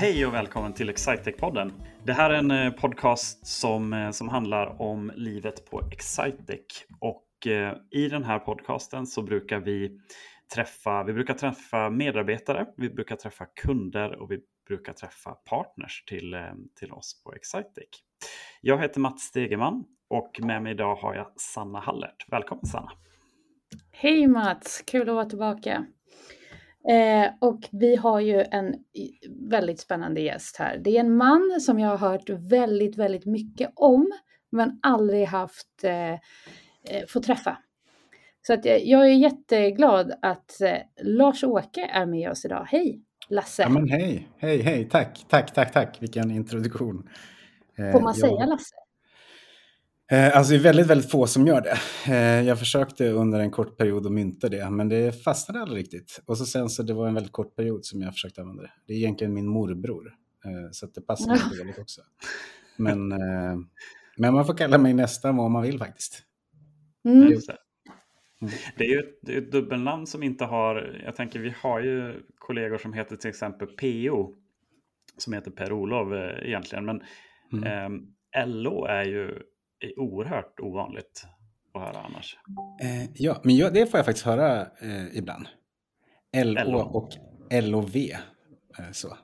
Hej och välkommen till Excitec-podden. Det här är en eh, podcast som, eh, som handlar om livet på Excitec. Och eh, i den här podcasten så brukar vi träffa, vi brukar träffa medarbetare, vi brukar träffa kunder och vi brukar träffa partners till, eh, till oss på Excitec. Jag heter Mats Stegeman och med mig idag har jag Sanna Hallert. Välkommen Sanna! Hej Mats, kul att vara tillbaka. Eh, och vi har ju en väldigt spännande gäst här. Det är en man som jag har hört väldigt, väldigt mycket om, men aldrig haft eh, eh fått träffa. Så att jag är jätteglad att eh, Lars-Åke är med oss idag. Hej Lasse! Ja, men hej, hej, hej, tack, tack, tack, tack, vilken introduktion. Eh, Får man säga Lasse? Eh, alltså det är väldigt, väldigt få som gör det. Eh, jag försökte under en kort period att mynta det, men det fastnade aldrig riktigt. Och så sen så det var en väldigt kort period som jag försökte använda det. Det är egentligen min morbror, eh, så det passar ja. dåligt också. Men, men man får kalla mig nästan vad man vill faktiskt. Mm. Mm. Det är ju ett, det är ett dubbelnamn som inte har, jag tänker vi har ju kollegor som heter till exempel PO, som heter Per-Olof egentligen, men mm. eh, LO är ju är oerhört ovanligt att höra annars. Eh, ja, men jag, det får jag faktiskt höra eh, ibland. LO, och LOV. Eh, så.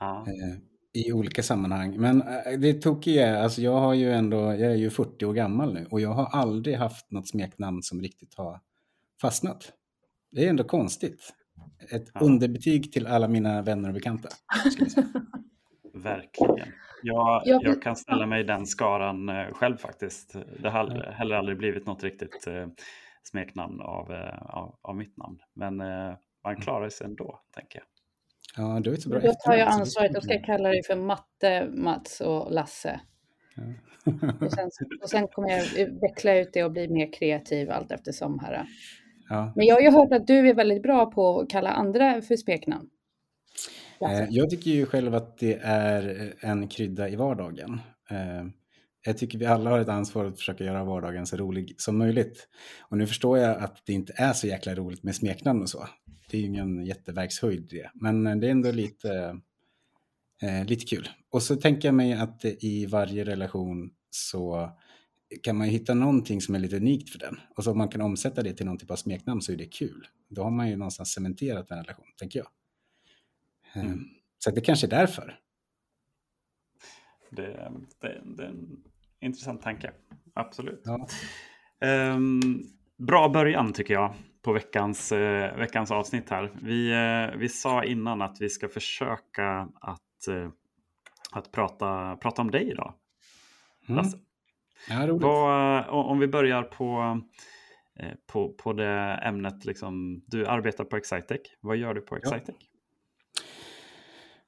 Ja. Eh, I olika sammanhang. Men eh, det tokiga är, alltså jag har ju ändå, jag är ju 40 år gammal nu och jag har aldrig haft något smeknamn som riktigt har fastnat. Det är ändå konstigt. Ett ja. underbetyg till alla mina vänner och bekanta. Verkligen. Jag, jag, jag, kan ställa mig i den skaran eh, själv faktiskt. Det har heller aldrig blivit något riktigt eh, smeknamn av, eh, av, av, mitt namn. Men man mm. klarar sig ändå, tänker jag. Ja, du är så bra. Då tar jag ansvaret och ska kalla dig för Matte, Mats och Lasse. Ja. och, sen, och sen kommer jag veckla ut det och bli mer kreativ allt eftersom här. Ja. Men jag har ju hört att du är väldigt bra på att kalla andra för smeknamn. Eh, jag tycker ju själv att det är eh, en krydda i vardagen. Eh, jag tycker vi alla har ett ansvar att försöka göra vardagen så rolig som möjligt. Och nu förstår jag att det inte är så jäkla roligt med smeknamn och så. Det är ju ingen jätteverkshöjd det. Men det är ändå lite, lite kul. Och så tänker jag mig att i varje relation så kan man ju hitta någonting som är lite unikt för den. Och så om man kan omsätta det till någon typ av smeknamn så är det kul. Då har man ju någonstans cementerat en relation, tänker jag. Mm. Ehm, så det kanske är därför. Det, det, det är en intressant tanke, absolut. Ja. Um, bra början tycker jag på veckans, uh, veckans avsnitt här. Vi, uh, vi sa innan att vi ska försöka att, uh, att prata, prata om dig idag. Mm. Lasse. Ja, roligt. På, om vi börjar på, på, på det ämnet, liksom, du arbetar på Excitec. Vad gör du på Excitec? Ja.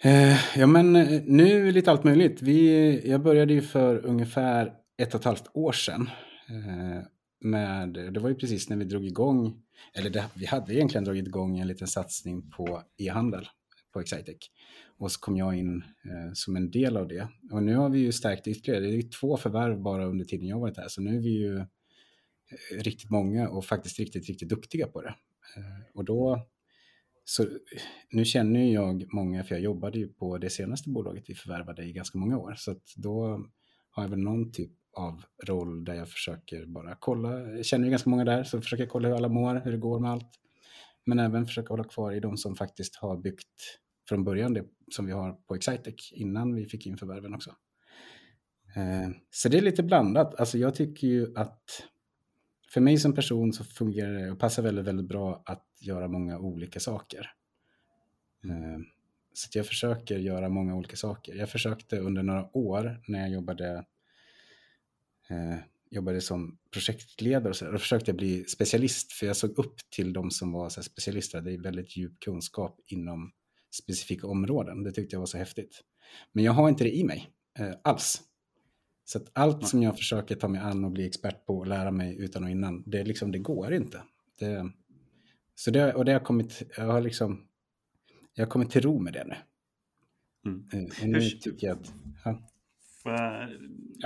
Eh, ja, men eh, nu lite allt möjligt. Vi, jag började ju för ungefär ett och ett halvt år sedan. Eh, med, det var ju precis när vi drog igång, eller det, vi hade egentligen dragit igång en liten satsning på e-handel på Excitec. Och så kom jag in eh, som en del av det. Och nu har vi ju stärkt ytterligare. Det är två förvärv bara under tiden jag varit här. Så nu är vi ju eh, riktigt många och faktiskt riktigt, riktigt duktiga på det. Eh, och då så nu känner jag många, för jag jobbade ju på det senaste bolaget vi förvärvade i ganska många år. Så att då har jag väl någon typ av roll där jag försöker bara kolla. Jag känner ju ganska många där, så försöker kolla hur alla mår, hur det går med allt. Men även försöka hålla kvar i de som faktiskt har byggt från början det som vi har på Excitec innan vi fick in förvärven också. Eh, så det är lite blandat. Alltså jag tycker ju att för mig som person så fungerar det och passar väldigt, väldigt bra att göra många olika saker. Eh, så jag försöker göra många olika saker. Jag försökte under några år när jag jobbade, eh, jobbade som projektledare och så, då försökte jag bli specialist för jag såg upp till de som var så specialister. Det är väldigt djup kunskap inom specifika områden. Det tyckte jag var så häftigt. Men jag har inte det i mig eh, alls. Så att allt som jag försöker ta mig an och bli expert på och lära mig utan och innan, det, liksom, det går inte. Det, så det, och det har kommit, jag har liksom, jag har kommit till ro med det nu. Mm. Eh, och nu Hur, tycker jag att, ja.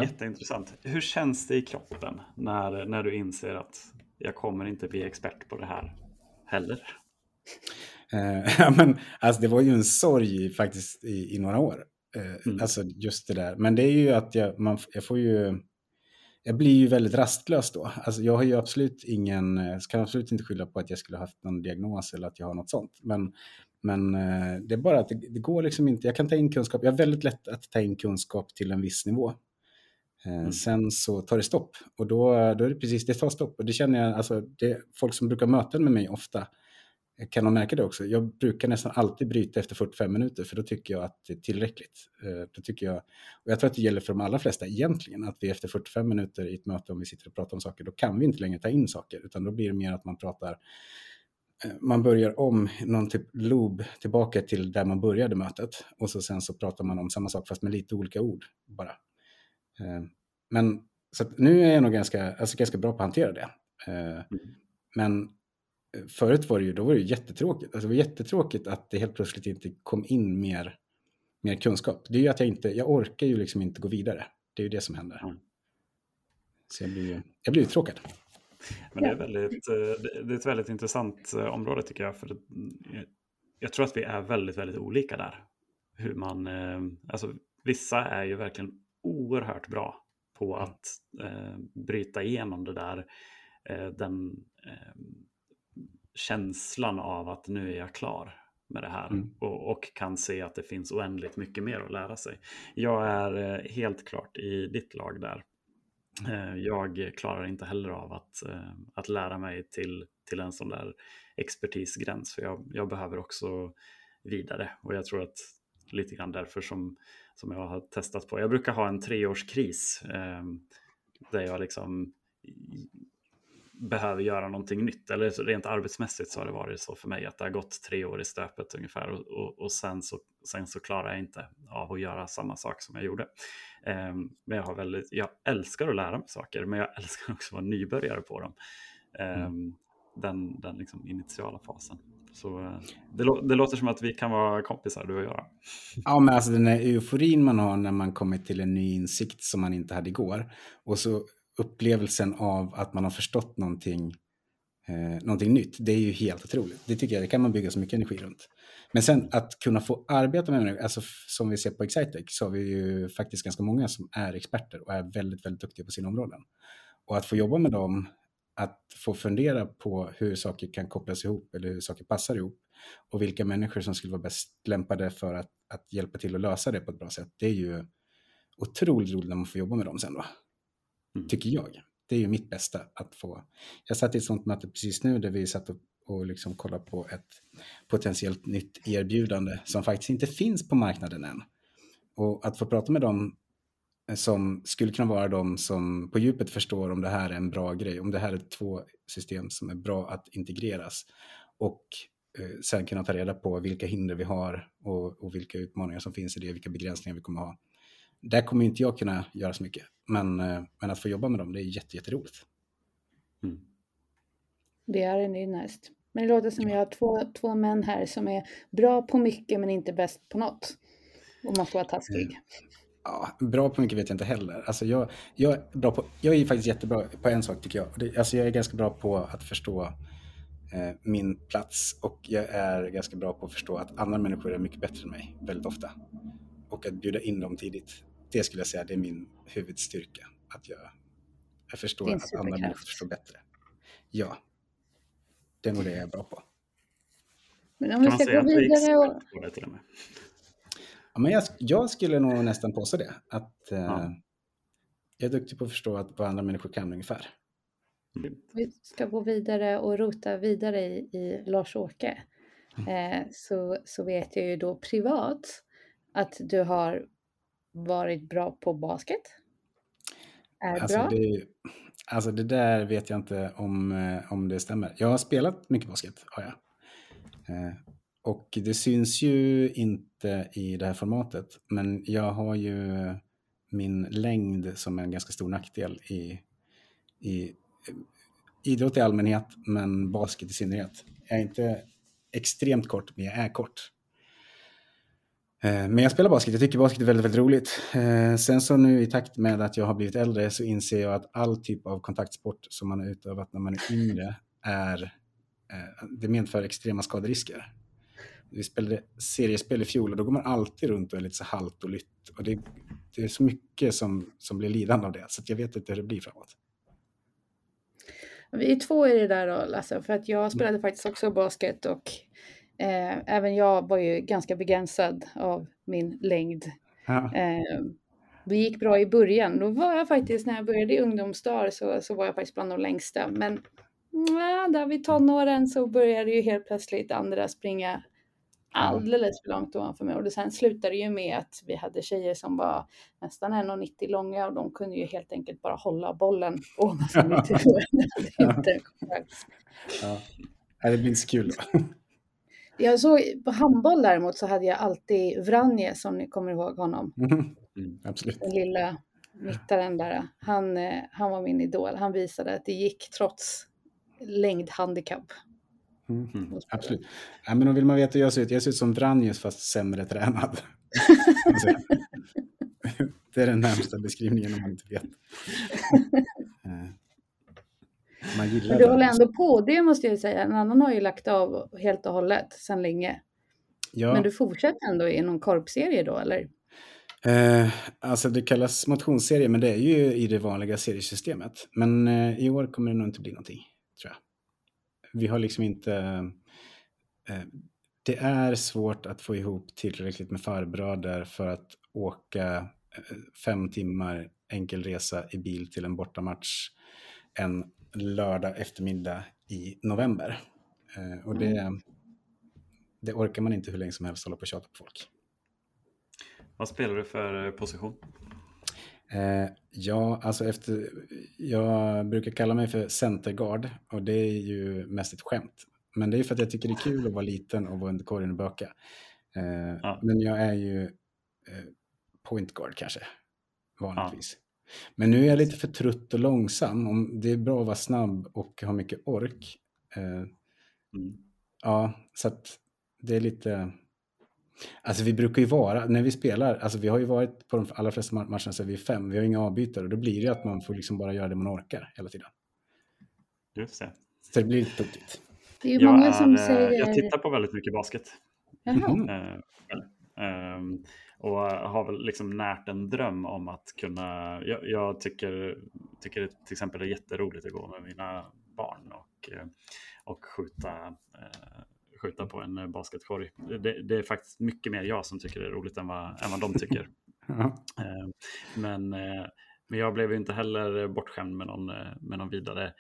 Jätteintressant. Hur känns det i kroppen när, när du inser att jag kommer inte bli expert på det här heller? Eh, men alltså, det var ju en sorg faktiskt i, i några år. Eh, mm. Alltså just det där. Men det är ju att jag, man, jag får ju... Jag blir ju väldigt rastlös då. Alltså jag har ju absolut ingen, eh, kan absolut inte skylla på att jag skulle haft någon diagnos eller att jag har något sånt. Men, men det är bara att det, det går liksom inte. Jag kan ta in kunskap. Jag har väldigt lätt att ta in kunskap till en viss nivå. Mm. Sen så tar det stopp och då, då är det precis, det tar stopp. Och det känner jag, alltså det, folk som brukar möta med mig ofta kan de märka det också. Jag brukar nästan alltid bryta efter 45 minuter för då tycker jag att det är tillräckligt. Eh, då tycker jag, och jag tror att det gäller för de allra flesta egentligen, att vi efter 45 minuter i ett möte om vi sitter och pratar om saker, då kan vi inte längre ta in saker, utan då blir det mer att man pratar eh, man börjar om någon typ loop tillbaka till där man började mötet och så sen så pratar man om samma sak fast med lite olika ord bara. Eh, men så nu är jag nog ganska, alltså ganska bra på att hantera det. Mm. Men förut var det ju, då var det ju jättetråkigt. Alltså det var jättetråkigt att det helt plötsligt inte kom in mer, mer kunskap. Det är ju att jag inte, jag orkar ju liksom inte gå vidare. Det är ju det som händer. Mm. Så jag blir, jag blir uttråkad. Men det är, väldigt, eh, det är ett väldigt intressant eh, område tycker jag. För jag tror att vi är väldigt, väldigt olika där. Hur man, eh, alltså, vissa är ju verkligen oerhört bra på mm. att eh, bryta igenom det där, eh, den eh, känslan av att nu är jag klar med det här mm. och, och, kan se att det finns oändligt mycket mer att lära sig. Jag är eh, helt klart i ditt lag där. Eh, jag klarar inte heller av att, eh, att lära mig till, till en sån där expertisgräns, för jag, jag behöver också vidare och jag tror att lite grann därför som, som jag har testat på. Jag brukar ha en treårskris eh, där jag liksom behöver göra någonting nytt. Eller rent arbetsmässigt så har det varit så för mig att det har gått tre år i stöpet ungefär och, och, och sen, så, sen så klarar jag inte av att göra samma sak som jag gjorde. Um, men jag, har väldigt, jag älskar att lära mig saker men jag älskar också att vara nybörjare på dem. Um, mm. Den, den liksom initiala fasen. Så uh, det, det, låter som att vi kan vara kompisar du och jag. Ja men alltså den här euforin man har när man kommer till en ny insikt som man inte hade igår och så upplevelsen av att man har förstått någonting, eh, någonting nytt, det är ju helt otroligt. Det tycker jag, det kan man bygga så mycket energi runt. Men sen att kunna få arbeta med människor, alltså som vi ser på Excitec så har vi ju faktiskt ganska många som är experter och är väldigt, väldigt duktiga på sina områden. Och att få jobba med dem, att få fundera på hur saker kan kopplas ihop eller hur saker passar ihop och vilka människor som skulle vara bäst lämpade för att, att hjälpa till att lösa det på ett bra sätt. Det är ju otroligt roligt när man får jobba med dem sen då. Mm. Tycker jag. Det är ju mitt bästa att få. Jag satt i ett sånt möte precis nu där vi satt och, och liksom kollade på ett potentiellt nytt erbjudande som faktiskt inte finns på marknaden än. Och att få prata med dem som skulle kunna vara de som på djupet förstår om det här är en bra grej, om det här är två system som är bra att integreras och eh, sen kunna ta reda på vilka hinder vi har och, och, vilka utmaningar som finns i det, vilka begränsningar vi kommer ha där kommer inte jag kunna göra så mycket. Men, eh, men att få jobba med dem, det är jätte, jätteroligt. Mm. Det är en nice. Men det låter som vi har två, två män här som är bra på mycket men inte bäst på något. Om man får vara taskig. Eh, ja, bra på mycket vet jag inte heller. Alltså jag, jag, är bra på, jag är faktiskt jättebra på en sak tycker jag. Det, alltså jag är ganska bra på att förstå eh, min plats och jag är ganska bra på att förstå att andra människor är mycket bättre än mig väldigt ofta. Och att bjuda in dem tidigt det skulle jag säga det är min huvudstyrka. Att jag, jag förstår att andra människor förstår bättre. Ja, det är nog det jag är bra på. Men om vi ska gå vidare och... Ja, men jag, jag, skulle nog nästan påstå det. Att eh, ja. jag är duktig på att förstå att vad andra människor kan ungefär. Mm. Vi ska gå vidare och rota vidare i, i Lars-Åke. Mm. Eh, så, så vet jag ju då privat att du har varit bra på basket? Är alltså, bra? Det, alltså det där vet jag inte om, eh, om det stämmer. Jag har spelat mycket basket, har jag. Eh, och det syns ju inte i det här formatet, men jag har ju min längd som en ganska stor nackdel i, i idrott i allmänhet, men basket i synnerhet. Jag är inte extremt kort, men jag är kort. Eh, men jag spelar basket, jag tycker basket är väldigt, väldigt roligt. Eh, sen så nu i takt med att jag har blivit äldre så inser jag att all typ av kontaktsport som man har utövat när man är yngre är, eh, det medför extrema skaderisker. vi spelade seriespel i fjol och då går man alltid runt och är lite så halt och lytt. Och det, det är så mycket som, som blir lidande av det, så jag vet inte hur det blir framåt. Vi är två i det där då, Lasse, för att jag spelade faktiskt också basket och eh, även jag var ju ganska begränsad av min längd. Ja. Eh, det gick bra i början. Då var jag faktiskt, när jag började i ungdomsdagar så, så var jag faktiskt bland de längsta. Men ja, där vid tonåren så började ju helt plötsligt andra springa alldeles för långt ovanför mig. Och sen slutade det ju med att vi hade tjejer som var nästan 1,90 långa och de kunde ju helt enkelt bara hålla bollen ovanför mitt huvud. ja. ja, det inte så kul. Jag såg, på handboll däremot så hade jag alltid Vranje som ni kommer ihåg honom. Mm, absolut. Den lilla mittaren där. Han, eh, han var min idol. Han visade att det gick trots längdhandikapp. Mm, mm, absolut. Ja, men vill man veta hur jag ser ut, jag ser ut som Vranjes fast sämre tränad. det är den närmsta beskrivningen om man inte vet. Eh, man gillar men du håller ändå på, det måste jag säga. En annan har ju lagt av helt och hållet sedan länge. Ja. Men du fortsätter ändå i någon korpserie då, eller? Eh, alltså det kallas motionsserie, men det är ju i det vanliga seriesystemet. Men eh, i år kommer det nog inte bli någonting, tror jag vi har liksom inte... Eh, det är svårt att få ihop tillräckligt med farbröder för att åka eh, fem timmar enkel resa i bil till en bortamatch en lördag eftermiddag i november. Eh, och det, mm. det orkar man inte hur länge som helst hålla på och tjata på folk. Vad spelar du för position? Eh, ja, alltså efter, jag brukar kalla mig för centergard och det är ju mest ett skämt. Men det är för att jag tycker det är kul att vara liten och vara under korgen och böka. Eh, ja. Men jag är ju eh, point guard kanske, vanligtvis. Men nu är jag lite för trött och långsam. Om det är bra att vara snabb och ha mycket ork. Eh, mm. Ja, så att det är lite Alltså vi brukar ju vara, när vi spelar, alltså vi har ju varit på de allra flesta matcherna så är vi fem, vi har inga avbytare och då blir det ju att man får liksom bara göra det man orkar hela tiden. Just det. Så det blir lite tokigt. Det är ju många som är, säger... Jag tittar på väldigt mycket basket. Mm. Um, och har väl liksom närt en dröm om att kunna, jag, jag tycker, tycker det till exempel är jätteroligt att gå med mina barn och, eh, och skjuta uh, skjuta på en eh, basketkorg. Det, det, är faktiskt mycket mer jag som tycker det är roligt än vad, än vad de tycker. Eh, men, eh, men jag blev ju inte heller bortskämd med någon, med någon vidare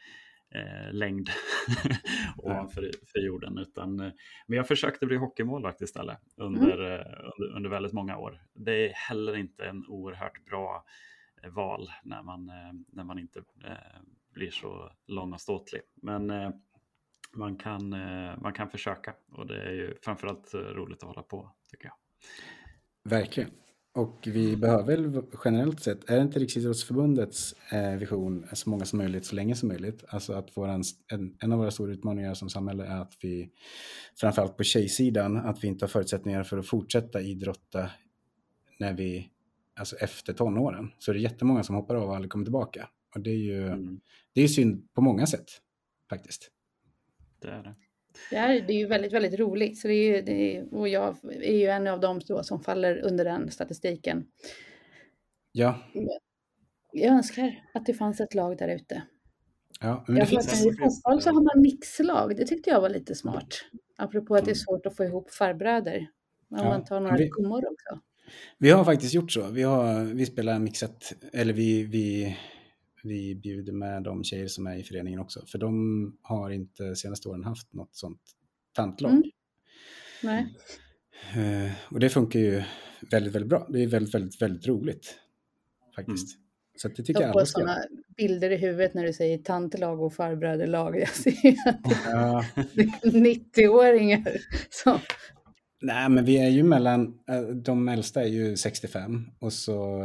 eh, längd ovanför för jorden. Utan, men jag försökte bli hockeymålvakt istället under, mm. under, under, väldigt många år. Det är heller inte en oerhört bra val när man, när man inte eh, blir så lång och ståtlig. Men eh, man kan, eh, man kan försöka och det är ju framförallt eh, roligt att hålla på tycker jag. Verkligen. Och vi behöver väl generellt sett, är det inte Riksidrottsförbundets eh, vision så många som möjligt så länge som möjligt? Alltså att våran, en, en av våra stora utmaningar som samhälle är att vi, framförallt på tjejsidan, att vi inte har förutsättningar för att fortsätta idrotta när vi, alltså efter tonåren. Så det är jättemånga som hoppar av och aldrig kommer tillbaka. Och det är ju, mm. det är synd på många sätt faktiskt det är det. Det är, det är ju väldigt, väldigt roligt. Så det är ju, det är, och jag är ju en av dem som faller under den statistiken. Ja. Jag önskar att det fanns ett lag där ute. Ja, men det jag finns... I fotboll så har man mixlag. Det tyckte jag var lite smart. Apropå att det är svårt att få ihop farbröder. Om ja, man tar några vi, gummor också. Vi har faktiskt gjort så. Vi, har, vi spelar mixat, eller vi, vi vi bjuder med de tjejer som är i föreningen också. För de har inte senaste åren haft något sånt tantlag. Mm. Nej. Uh, och det funkar ju väldigt, väldigt bra. Det är väldigt, väldigt, väldigt roligt faktiskt. Mm. Så det tycker jag, jag alla ska. sådana bilder i huvudet när du säger tantlag och farbröderlag. Jag ser att det är 90-åringar som... Nej, men vi är ju mellan, eh, de äldsta är ju 65 och så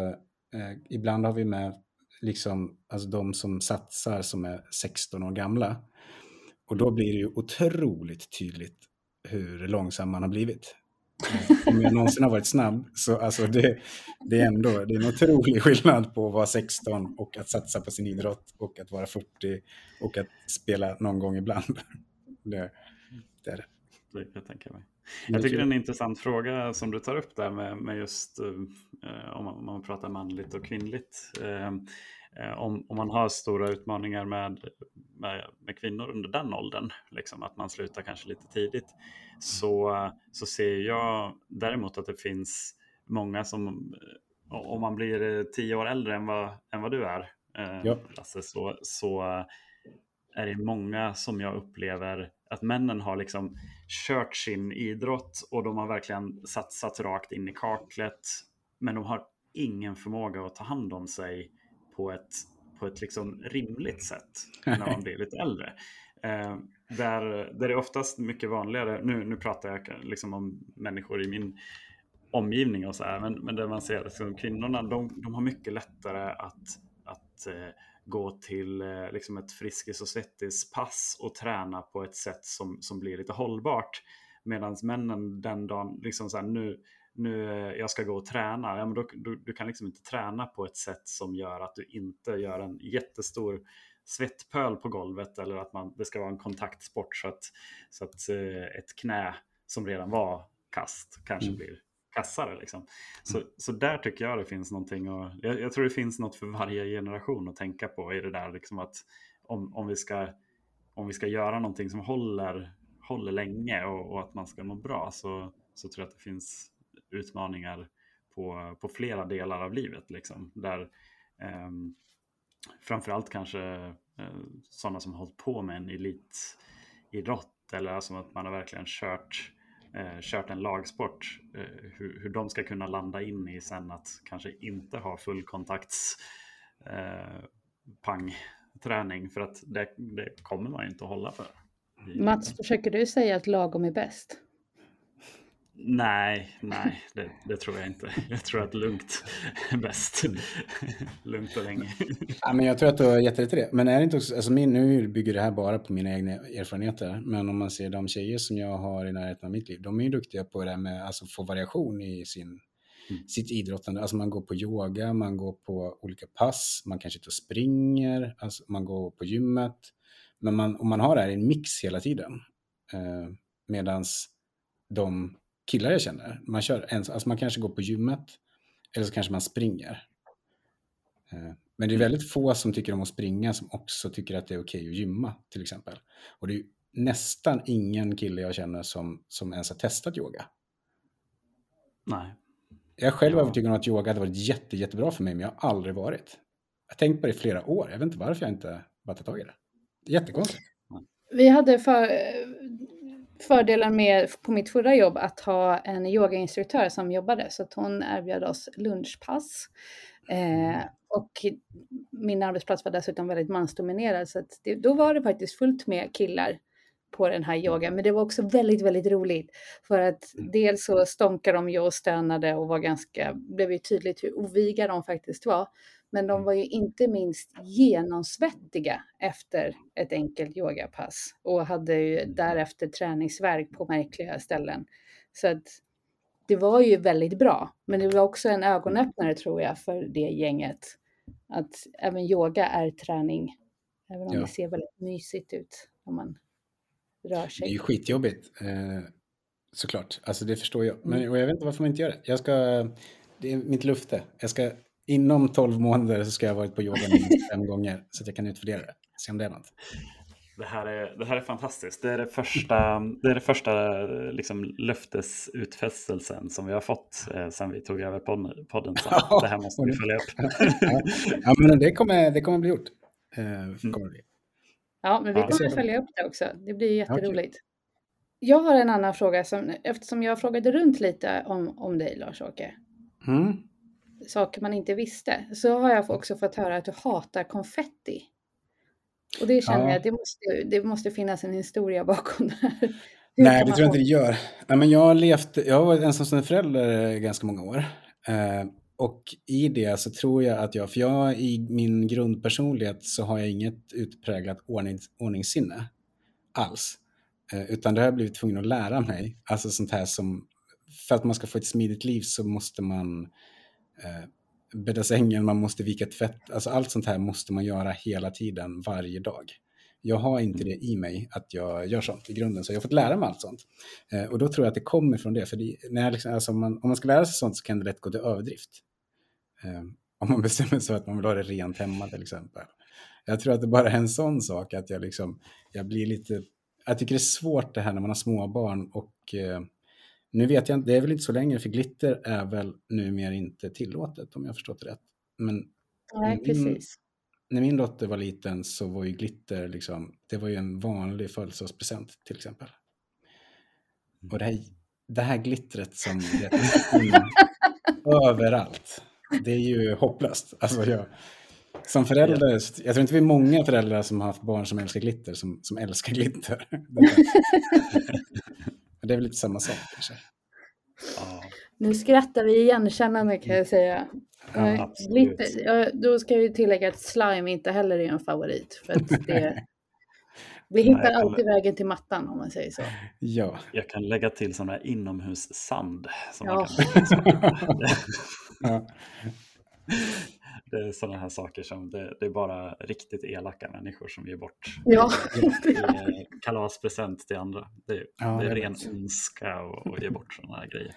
eh, ibland har vi med liksom, alltså de som satsar som är 16 år gamla. Och då blir det ju otroligt tydligt hur långsam man har blivit. Eh, om jag någonsin har varit snabb så alltså det, det är ändå det är en otrolig skillnad på att vara 16 och att satsa på sin idrott och att vara 40 och att spela någon gång ibland. Det, det är det. Det kan jag tänka mig. Jag tycker det är en intressant fråga som du tar upp där med, med just eh, om, man, om, man, pratar manligt och kvinnligt. Eh, eh, om, om, man har stora utmaningar med, med, med, kvinnor under den åldern, liksom att man slutar kanske lite tidigt, så, så ser jag däremot att det finns många som, om man blir tio år äldre än vad, än vad du är, eh, ja. Lasse, så, så är det många som jag upplever att männen har liksom kört sin idrott och de har verkligen satsat rakt in i kaklet. Men de har ingen förmåga att ta hand om sig på ett, på ett liksom rimligt sätt när de blir lite äldre. Eh, där, där det är oftast mycket vanligare, nu, nu pratar jag liksom om människor i min omgivning och så här, men, men där man ser att liksom, kvinnorna de, de har mycket lättare att, att eh, gå till eh, liksom ett Friskis och Svettis-pass och träna på ett sätt som, som blir lite hållbart. Medan männen den dagen, liksom så här, nu, nu eh, jag ska gå och träna, ja, men då, du, du kan liksom inte träna på ett sätt som gör att du inte gör en jättestor svettpöl på golvet eller att man, det ska vara en kontaktsport så att, så att eh, ett knä som redan var kast kanske mm. blir kassare. Liksom. Så, mm. så där tycker jag det finns någonting. Och, jag, jag, tror det finns något för varje generation att tänka på i det där. Liksom att om, om, vi ska, om vi ska göra någonting som håller, håller länge och, och att man ska må bra så, så tror jag att det finns utmaningar på, på flera delar av livet. Liksom, där eh, Framförallt kanske eh, sådana som har hållit på med en elitidrott eller alltså att man har verkligen kört eh, kört en lagsport, eh, hur, hur de ska kunna landa in i sen att kanske inte ha fullkontakts eh, pangträning för att det, det kommer man ju inte att hålla för. Mats, försöker du säga att lagom är bäst? Nej, nej, det, det, tror jag inte. Jag tror att lugnt är bäst. lugnt och länge. Ja, men jag tror att du har gett rätt i det. Men är det inte också, alltså min, nu bygger det här bara på mina egna erfarenheter, men om man ser de tjejer som jag har i närheten av mitt liv, de är ju duktiga på det här med att alltså, få variation i sin, mm. sitt idrottande. Alltså man går på yoga, man går på olika pass, man kanske inte springer, alltså man går på gymmet. Men man, om man har det här i en mix hela tiden, eh, medans de killar jag känner. Man, kör en, alltså man kanske går på gymmet eller så kanske man springer. Eh, men det är väldigt få som tycker om att springa som också tycker att det är okej att gymma till exempel. Och det är nästan ingen kille jag känner som, som ens har testat yoga. Nej. Jag själv är övertygad om att yoga hade varit jätte, jättebra för mig, men jag har aldrig varit. Jag har tänkt på det i flera år. Jag vet inte varför jag inte bara tagit tag i det. Jättekonstigt. Vi hade för, fördelen med på mitt förra jobb att ha en yogainstruktör som jobbade så att hon erbjöd oss lunchpass. Eh, och min arbetsplats var dessutom väldigt mansdominerad så att det, då var det faktiskt fullt med killar på den här yogan. Men det var också väldigt, väldigt roligt för att mm. dels så stånkade de ju och stönade och var ganska, blev ju tydligt hur oviga de faktiskt var. Men de mm. var ju inte minst genomsvettiga efter ett enkelt yogapass och hade ju mm. därefter träningsverk på märkliga ställen. Så att det var ju väldigt bra. Men det var också en ögonöppnare tror jag för det gänget. Att även yoga är träning. Även om ja. det ser väldigt mysigt ut om man rör sig. Det är ju skitjobbigt. Eh, såklart. Alltså det förstår jag. Men och jag vet inte varför man inte gör det. Jag ska, det är mitt lufte. Jag ska inom 12 månader så ska jag ha varit på yoga fem gånger så att jag kan utvärdera det. Se om det är något. Det här är, det här är fantastiskt. Det är det första, det är det första liksom, löftesutfästelsen som vi har fått eh, sedan vi tog över podden. Så det här måste vi följa upp. ja, men det kommer, det kommer bli gjort. Eh, mm. kommer bli. Ja, men vi kommer att följa upp det också. Det blir jätteroligt. Okay. Jag har en annan fråga som, eftersom jag frågade runt lite om, om dig Lars-Åke. Mm saker man inte visste, så har jag också fått höra att du hatar konfetti. Och det känner ja. jag, det måste, det måste finnas en historia bakom det här. Nej, det tror jag inte det gör. Nej, men jag, har levt, jag har varit ensamstående förälder ganska många år. Eh, och i det så tror jag att jag, för jag i min grundpersonlighet så har jag inget utpräglat ordning, ordningssinne alls. Eh, utan det har jag blivit tvungen att lära mig. Alltså sånt här som, för att man ska få ett smidigt liv så måste man eh, bädda sängen, man måste vika tvätt. Alltså allt sånt här måste man göra hela tiden, varje dag. Jag har inte Mm. det i mig att jag gör sånt i grunden, så jag har fått lära mig allt sånt. Eh, och då tror jag att det kommer från det, för det, när liksom, alltså om, man, om man ska lära sig sånt så kan det lätt gå till överdrift. Eh, om man bestämmer sig för att man vill ha det rent hemma till exempel. Jag tror att det bara är en sån sak att jag liksom, jag blir lite, jag tycker det är svårt det här när man har småbarn och eh, nu vet jag inte, det är väl inte så länge för glitter är väl numera inte tillåtet om jag har förstått det rätt. Men Nej, Mm. precis. när min dotter var liten så var ju glitter liksom, det var ju en vanlig födelsedagspresent till exempel. Och det här, det här glittret som överallt, det är ju hopplöst. Alltså jag, som förälder, jag tror inte vi är många föräldrar som har haft barn som älskar glitter, som, som älskar glitter. det är väl lite samma sak kanske. Ja, Nu skrattar vi igenkännande kan jag säga. Ja, Eh, ja, då ska vi tillägga att slime inte heller är en favorit. För att det, vi hittar Nej, alltid vägen till mattan om man säger så. Ja, jag kan lägga till sån där inomhussand. Som Ja. man kan ja. Det är sådana här saker som det, det är bara riktigt elaka människor som ger bort Ja. eh, kalaspresent till andra. Det, är- Ja, det är ren ondska att ge bort sådana här grejer.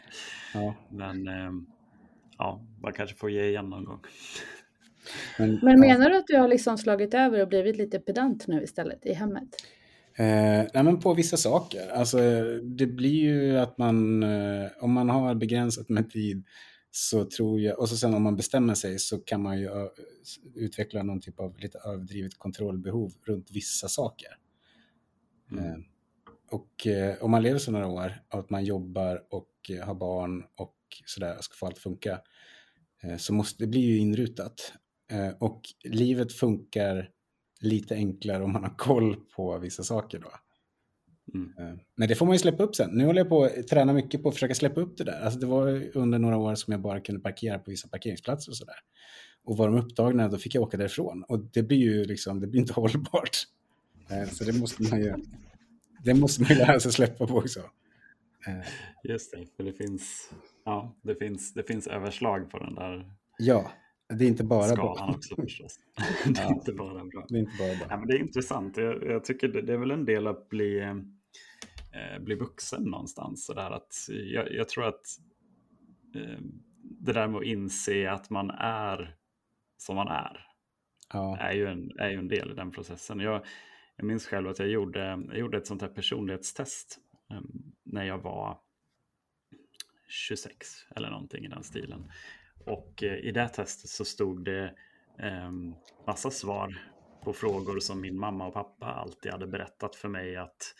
ja. Men eh, ja, man kanske får ge igen någon gång. Men, Men ja. menar du att du har liksom slagit över och blivit lite pedant nu istället i hemmet? Eh, nej, men på vissa saker. Alltså, det blir ju att man, eh, om man har begränsat med tid, så tror jag, och så sen om man bestämmer sig så kan man ju utveckla någon typ av lite överdrivet kontrollbehov runt vissa saker. Mm. Eh, och eh, om man lever så några år och att man jobbar och eh, har barn och sådär och ska få allt funka, eh, så måste det bli ju inrutat. Eh, och livet funkar lite enklare om man har koll på vissa saker då. Mm. Eh, Men det får man ju släppa upp sen. Nu håller jag på att träna mycket på att försöka släppa upp det där. Alltså det var under några år som jag bara kunde parkera på vissa parkeringsplatser och sådär. Och var de upptagna, då fick jag åka därifrån. Och det blir ju liksom, det blir inte hållbart. Eh, Så det måste man ju, det måste man ju lära sig släppa på också. Eh, Just det, för det finns, ja, det finns, det finns överslag på den där Ja, det är inte bara skalan bra. också förstås. det är Ja. inte bara bra. Det är inte bara Ja, bra. men det är intressant. Jag, jag tycker det, det är väl en del att bli, eh, bli vuxen någonstans. Så där att jag, jag tror att eh, det där med att inse att man är som man är Ja, är ju en, är ju en del i den processen. Jag, jag minns själv att jag gjorde, jag gjorde ett sånt här personlighetstest eh, när jag var 26 eller någonting i den stilen. Och eh, i det testet så stod det eh, massa svar på frågor som min mamma och pappa alltid hade berättat för mig att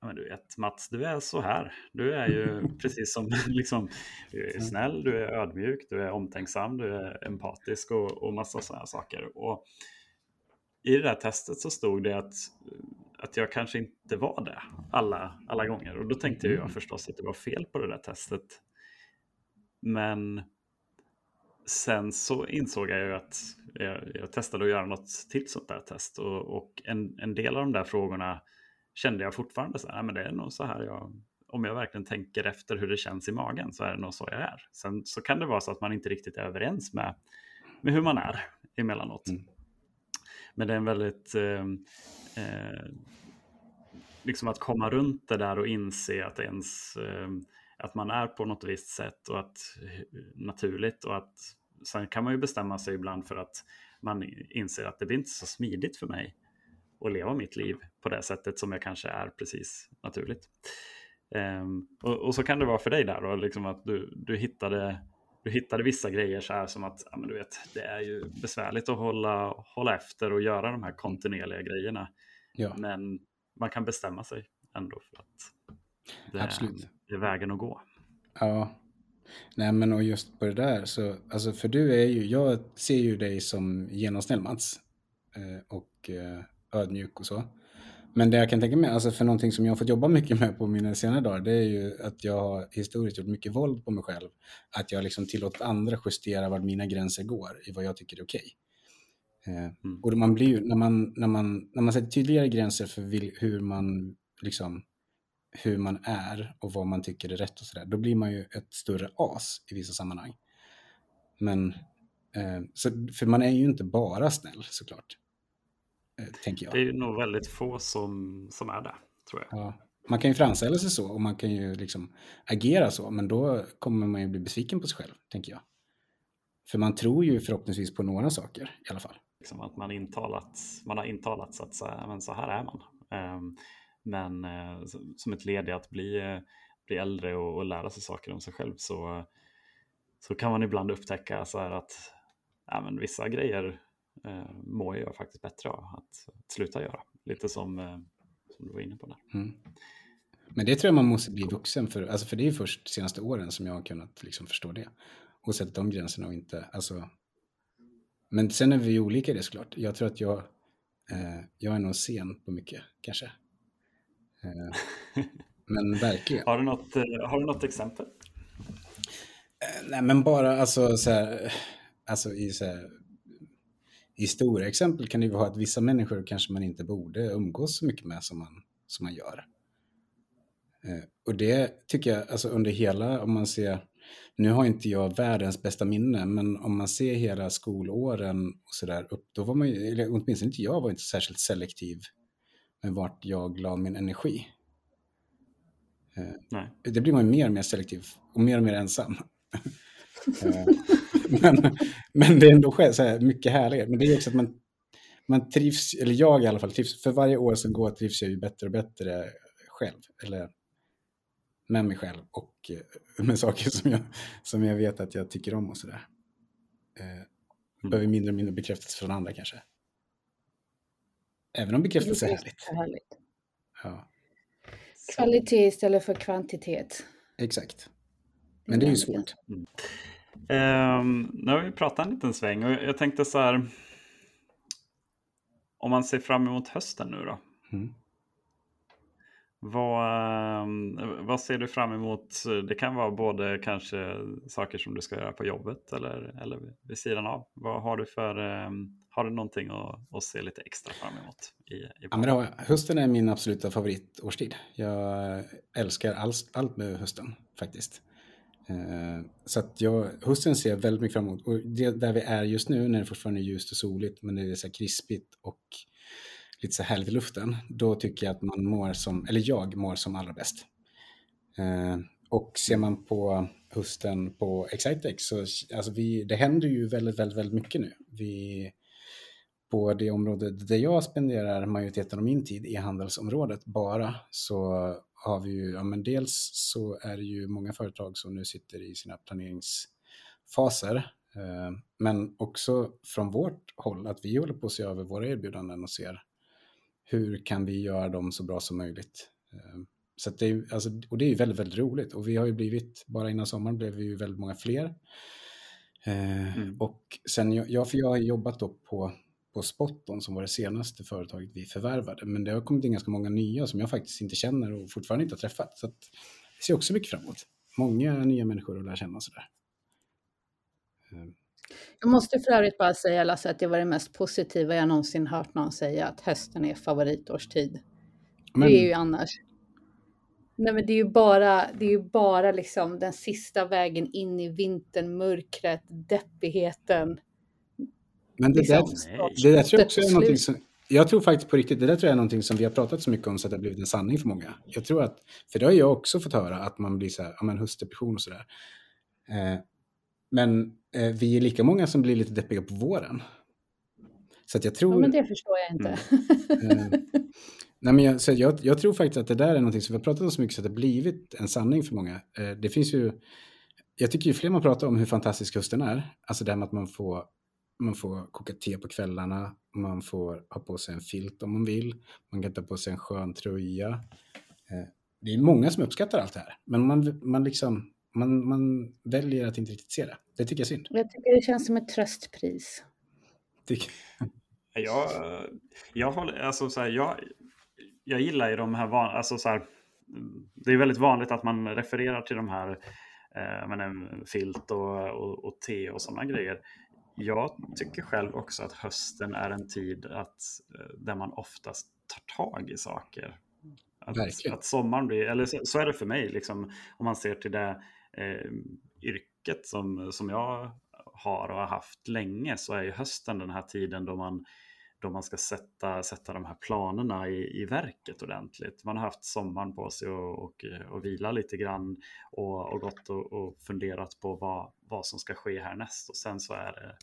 ja, men du vet Mats, du är så här. Du är ju precis som liksom, du är snäll, du är ödmjuk, du är omtänksam, du är empatisk och, och massa sådana saker. Och i det där testet så stod det att, att jag kanske inte var det alla, alla gånger. Och då tänkte jag förstås att det var fel på det där testet. Men sen så insåg jag ju att jag, jag testade att göra något till sånt där test. Och, och en, en del av de där frågorna kände jag fortfarande så här, "Nej, men det är nog så här jag, om jag verkligen tänker efter hur det känns i magen så är det nog så jag är. Sen så kan det vara så att man inte riktigt är överens med, med hur man är emellanåt. Mm. Men det är en väldigt, eh, eh, liksom att komma runt det där och inse att ens, eh, att man är på något visst sätt och att naturligt och att sen kan man ju bestämma sig ibland för att man inser att det blir inte så smidigt för mig att leva mitt liv på det sättet som jag kanske är precis naturligt. Ehm, och, och så kan det vara för dig där då, liksom att du, du, hittade, du hittade vissa grejer så här som att ja, men du vet, det är ju besvärligt att hålla, hålla efter och göra de här kontinuerliga grejerna. ja Men man kan bestämma sig ändå för att det, Absolut. det är vägen att gå. Ja. Nej men och just på det där så, alltså för du är ju, jag ser ju dig som genomsnäll Mats. Eh, och eh, ödmjuk och så. Men det jag kan tänka mig, alltså för någonting som jag har fått jobba mycket med på mina senare dagar, det är ju att jag har historiskt gjort mycket våld på mig själv. Att jag liksom tillåtit andra justera var mina gränser går i vad jag tycker är okej. Eh, Mm. och man blir när man, när man, när man sätter tydligare gränser för vil, hur man liksom hur man är och vad man tycker är rätt och sådär, då blir man ju ett större as i vissa sammanhang. Men, eh, så, för man är ju inte bara snäll såklart. Eh, tänker jag. Det är nog väldigt få som, som är det, tror jag. Ja. Man kan ju framställa sig så och man kan ju liksom agera så, men då kommer man ju bli besviken på sig själv, tänker jag. För man tror ju förhoppningsvis på några saker i alla fall. Liksom att man, intalat, man har intalats att så, men så här är man. Um, men uh, som ett led i att bli, uh, bli äldre och, och, lära sig saker om sig själv så, så kan man ibland upptäcka så här att ja, men vissa grejer uh, mår jag faktiskt bättre av att, att sluta göra. Lite som, som du var inne på där. Mm. Men det tror jag man måste bli vuxen för. Alltså för det är först de senaste åren som jag har kunnat liksom förstå det. Och sätta de gränserna och inte, alltså. Men sen är vi olika i det såklart. Jag tror att jag, eh, jag är nog sen på mycket kanske. Eh, men verkligen. Har du något, eh, har du något exempel? Eh, nej men bara alltså så här, alltså i så här, i stora exempel kan det ju vara att vissa människor kanske man inte borde umgås så mycket med som man, som man gör. Eh, och det tycker jag, alltså under hela, om man ser, nu har inte jag världens bästa minne, men om man ser hela skolåren och sådär upp, då var man ju, eller åtminstone inte jag var inte särskilt selektiv med vart jag la min energi. Eh, Nej. Det blir man ju mer och mer selektiv och mer och mer ensam. Men, men det är ändå så här, mycket härligare. Men det är också att man, man trivs, eller jag i alla fall trivs, för varje år som går trivs jag ju bättre och bättre själv. Eller med mig själv och eh, med saker som jag, som jag vet att jag tycker om och sådär. Eh, mm. behöver mindre och mindre bekräftelse från andra kanske. Även om bekräftelse är härligt. härligt. Ja. Kvalitet istället för kvantitet. Exakt. Men det är ju svårt. Mm. Um, nu har vi pratat en liten sväng och jag tänkte så här. Om man ser fram emot hösten nu då. Mm. Vad, ehm, vad ser du fram emot? Det kan vara både kanske saker som du ska göra på jobbet eller, eller vid sidan av. Vad har du för, ehm, har du någonting att, att se lite extra fram emot? I, i ja, då, hösten är min absoluta favoritårstid. Jag älskar allt, allt med hösten faktiskt. Eh, så att jag, hösten ser jag väldigt mycket fram emot. Och det, där vi är just nu när det fortfarande är ljust och soligt men det är så krispigt och lite så härligt i luften, då tycker jag att man mår som, eller jag mår som allra bäst. Eh, och ser man på hösten på Excitex så alltså vi, det händer ju väldigt, väldigt, väldigt mycket nu. Vi, på det område där jag spenderar majoriteten av min tid, i handelsområdet bara, så har vi ju, ja men dels så är det ju många företag som nu sitter i sina planeringsfaser, eh, men också från vårt håll att vi håller på att se över våra erbjudanden och ser hur kan vi göra dem så bra som möjligt? Ehm, så det är, alltså, och det är ju väldigt, väldigt roligt. Och vi har ju blivit, bara innan sommaren blev vi ju väldigt många fler. Ehm, mm. Och sen, jag, för jag har jobbat då på, på Spotton som var det senaste företaget vi förvärvade. Men det har kommit in ganska många nya som jag faktiskt inte känner och fortfarande inte har träffat. Så att, jag ser också mycket framåt. Många nya människor att lära känna sådär. Ehm, jag måste för övrigt bara säga Lasse att det var det mest positiva jag någonsin hört någon säga att hösten är favoritårstid. Men... Det är ju annars. Nej men det är ju bara, det är ju bara liksom den sista vägen in i vintern, mörkret, deppigheten. Men det, liksom, där, det där tror jag också är någonting som, jag tror faktiskt på riktigt, det där tror jag är någonting som vi har pratat så mycket om så att det har blivit en sanning för många. Jag tror att, för det har jag också fått höra, att man blir så här, ja men höstdepression och sådär. Eh, men eh, vi är lika många som blir lite deppiga på våren. Så att jag tror... Ja, men det förstår jag inte. Mm. Eh, nej, men jag, så jag, jag, tror faktiskt att det där är någonting som vi har pratat om så mycket så att det har blivit en sanning för många. Eh, det finns ju... Jag tycker ju fler man pratar om hur fantastisk hösten är, alltså det här med att man får, man får koka te på kvällarna, man får ha på sig en filt om man vill, man kan ta på sig en skön tröja. Eh, det är många som uppskattar allt det här, men man, man liksom man, man väljer att inte riktigt se det. Det tycker jag är synd. Jag tycker det känns som ett tröstpris. Tycker... Jag, jag, håller, alltså så här, jag, jag gillar ju de här, van, alltså så här, det är väldigt vanligt att man refererar till de här eh, men, filt och, och, och te och sådana grejer. Jag tycker själv också att hösten är en tid att, eh, där man oftast tar tag i saker. Att, att sommaren blir, eller så, så, är det för mig, liksom, om man ser till det eh, yrket som, som jag har och har haft länge så är ju hösten den här tiden då man, då man ska sätta, sätta de här planerna i, i verket ordentligt. Man har haft sommaren på sig och, och, och vila lite grann och, och gått och, och funderat på vad, vad som ska ske härnäst och sen så är det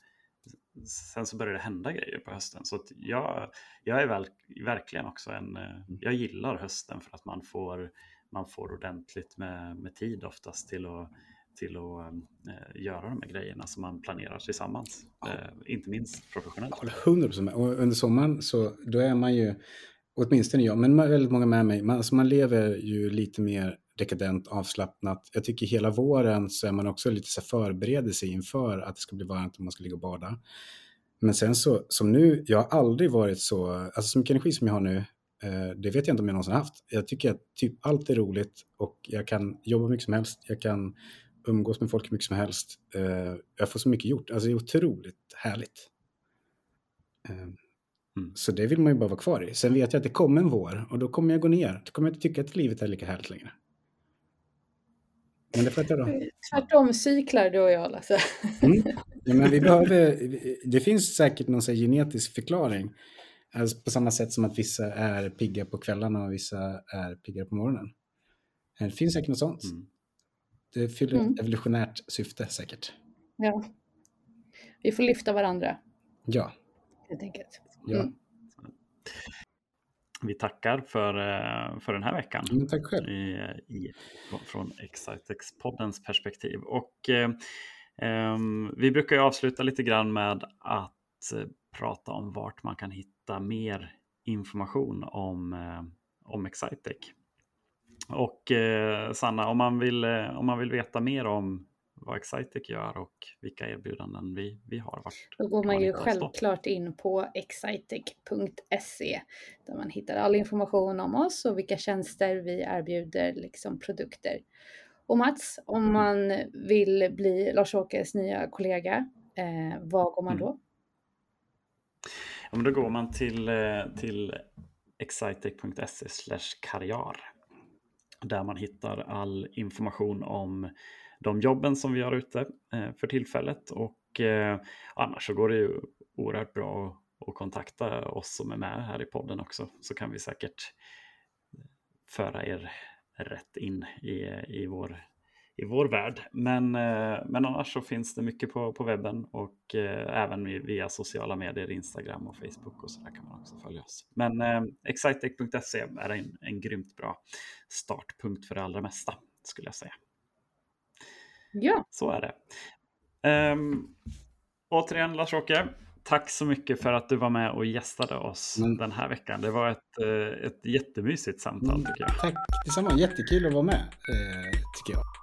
sen så börjar det hända grejer på hösten. Så jag, jag är väl, verkligen också en, jag gillar hösten för att man får, man får ordentligt med, med tid oftast till att till att äh, göra de här grejerna som man planerar tillsammans. Ja. Äh, inte minst professionellt. Jag håller 100 procent Och under sommaren så då är man ju, åtminstone jag, men väldigt många med mig, man, alltså man lever ju lite mer dekadent, avslappnat. Jag tycker hela våren så är man också lite så förbereder inför att det ska bli varmt och man ska ligga och bada. Men sen så, som nu, jag har aldrig varit så, alltså så mycket energi som jag har nu, eh, det vet jag inte om jag någonsin haft. Jag tycker att typ allt är roligt och jag kan jobba mycket som helst. Jag kan umgås med folk hur mycket som helst. Uh, jag får så mycket gjort. Alltså det är otroligt härligt. Uh, mm. Så det vill man ju bara vara kvar i. Sen vet jag att det kommer en vår och då kommer jag gå ner. Då kommer jag inte tycka att livet är lika härligt längre. Men det får jag ta då. Tvärtom cyklar du och jag Lasse. Mm. Ja, men vi behöver, det finns säkert någon genetisk förklaring. Alltså på samma sätt som att vissa är pigga på kvällarna och vissa är piggare på morgonen. Det finns säkert något sånt. Mm. Det fyller mm. ett evolutionärt syfte säkert. Ja. Vi får lyfta varandra. Ja. Helt enkelt. Ja. Mm. Vi tackar för, eh, för den här veckan. Mm, tack själv. I, i, från Excitex-poddens perspektiv. Och eh, ehm, vi brukar ju avsluta lite grann med att eh, prata om vart man kan hitta mer information om, eh, om Excitec. Och eh, Sanna, om man, vill, eh, om man vill veta mer om vad Excitec gör och vilka erbjudanden vi, vi har. Vart Då går man ju självklart in på excitec.se där man hittar all information om oss och vilka tjänster vi erbjuder, liksom produkter. Och Mats, om mm. man vill bli Lars-Åkes nya kollega, eh, var går man då? Mm. Ja, men då går man till, eh, till excitec.se karriär där man hittar all information om de jobben som vi har ute eh, för tillfället. Och eh, annars så går det ju oerhört bra att kontakta oss som är med här i podden också, så kan vi säkert eh, föra er rätt in i, i vår i vår värld. Men, eh, men annars så finns det mycket på, på webben och eh, även via sociala medier, Instagram och Facebook och så där kan man också följa oss. Men eh, excitec.se är en, en grymt bra startpunkt för det allra mesta skulle jag säga. Ja. Så är det. Um, återigen Lars-Åke, tack så mycket för att du var med och gästade oss mm. den här veckan. Det var ett, ett jättemysigt samtal tycker jag. Tack detsamma, jättekul att vara med tycker jag.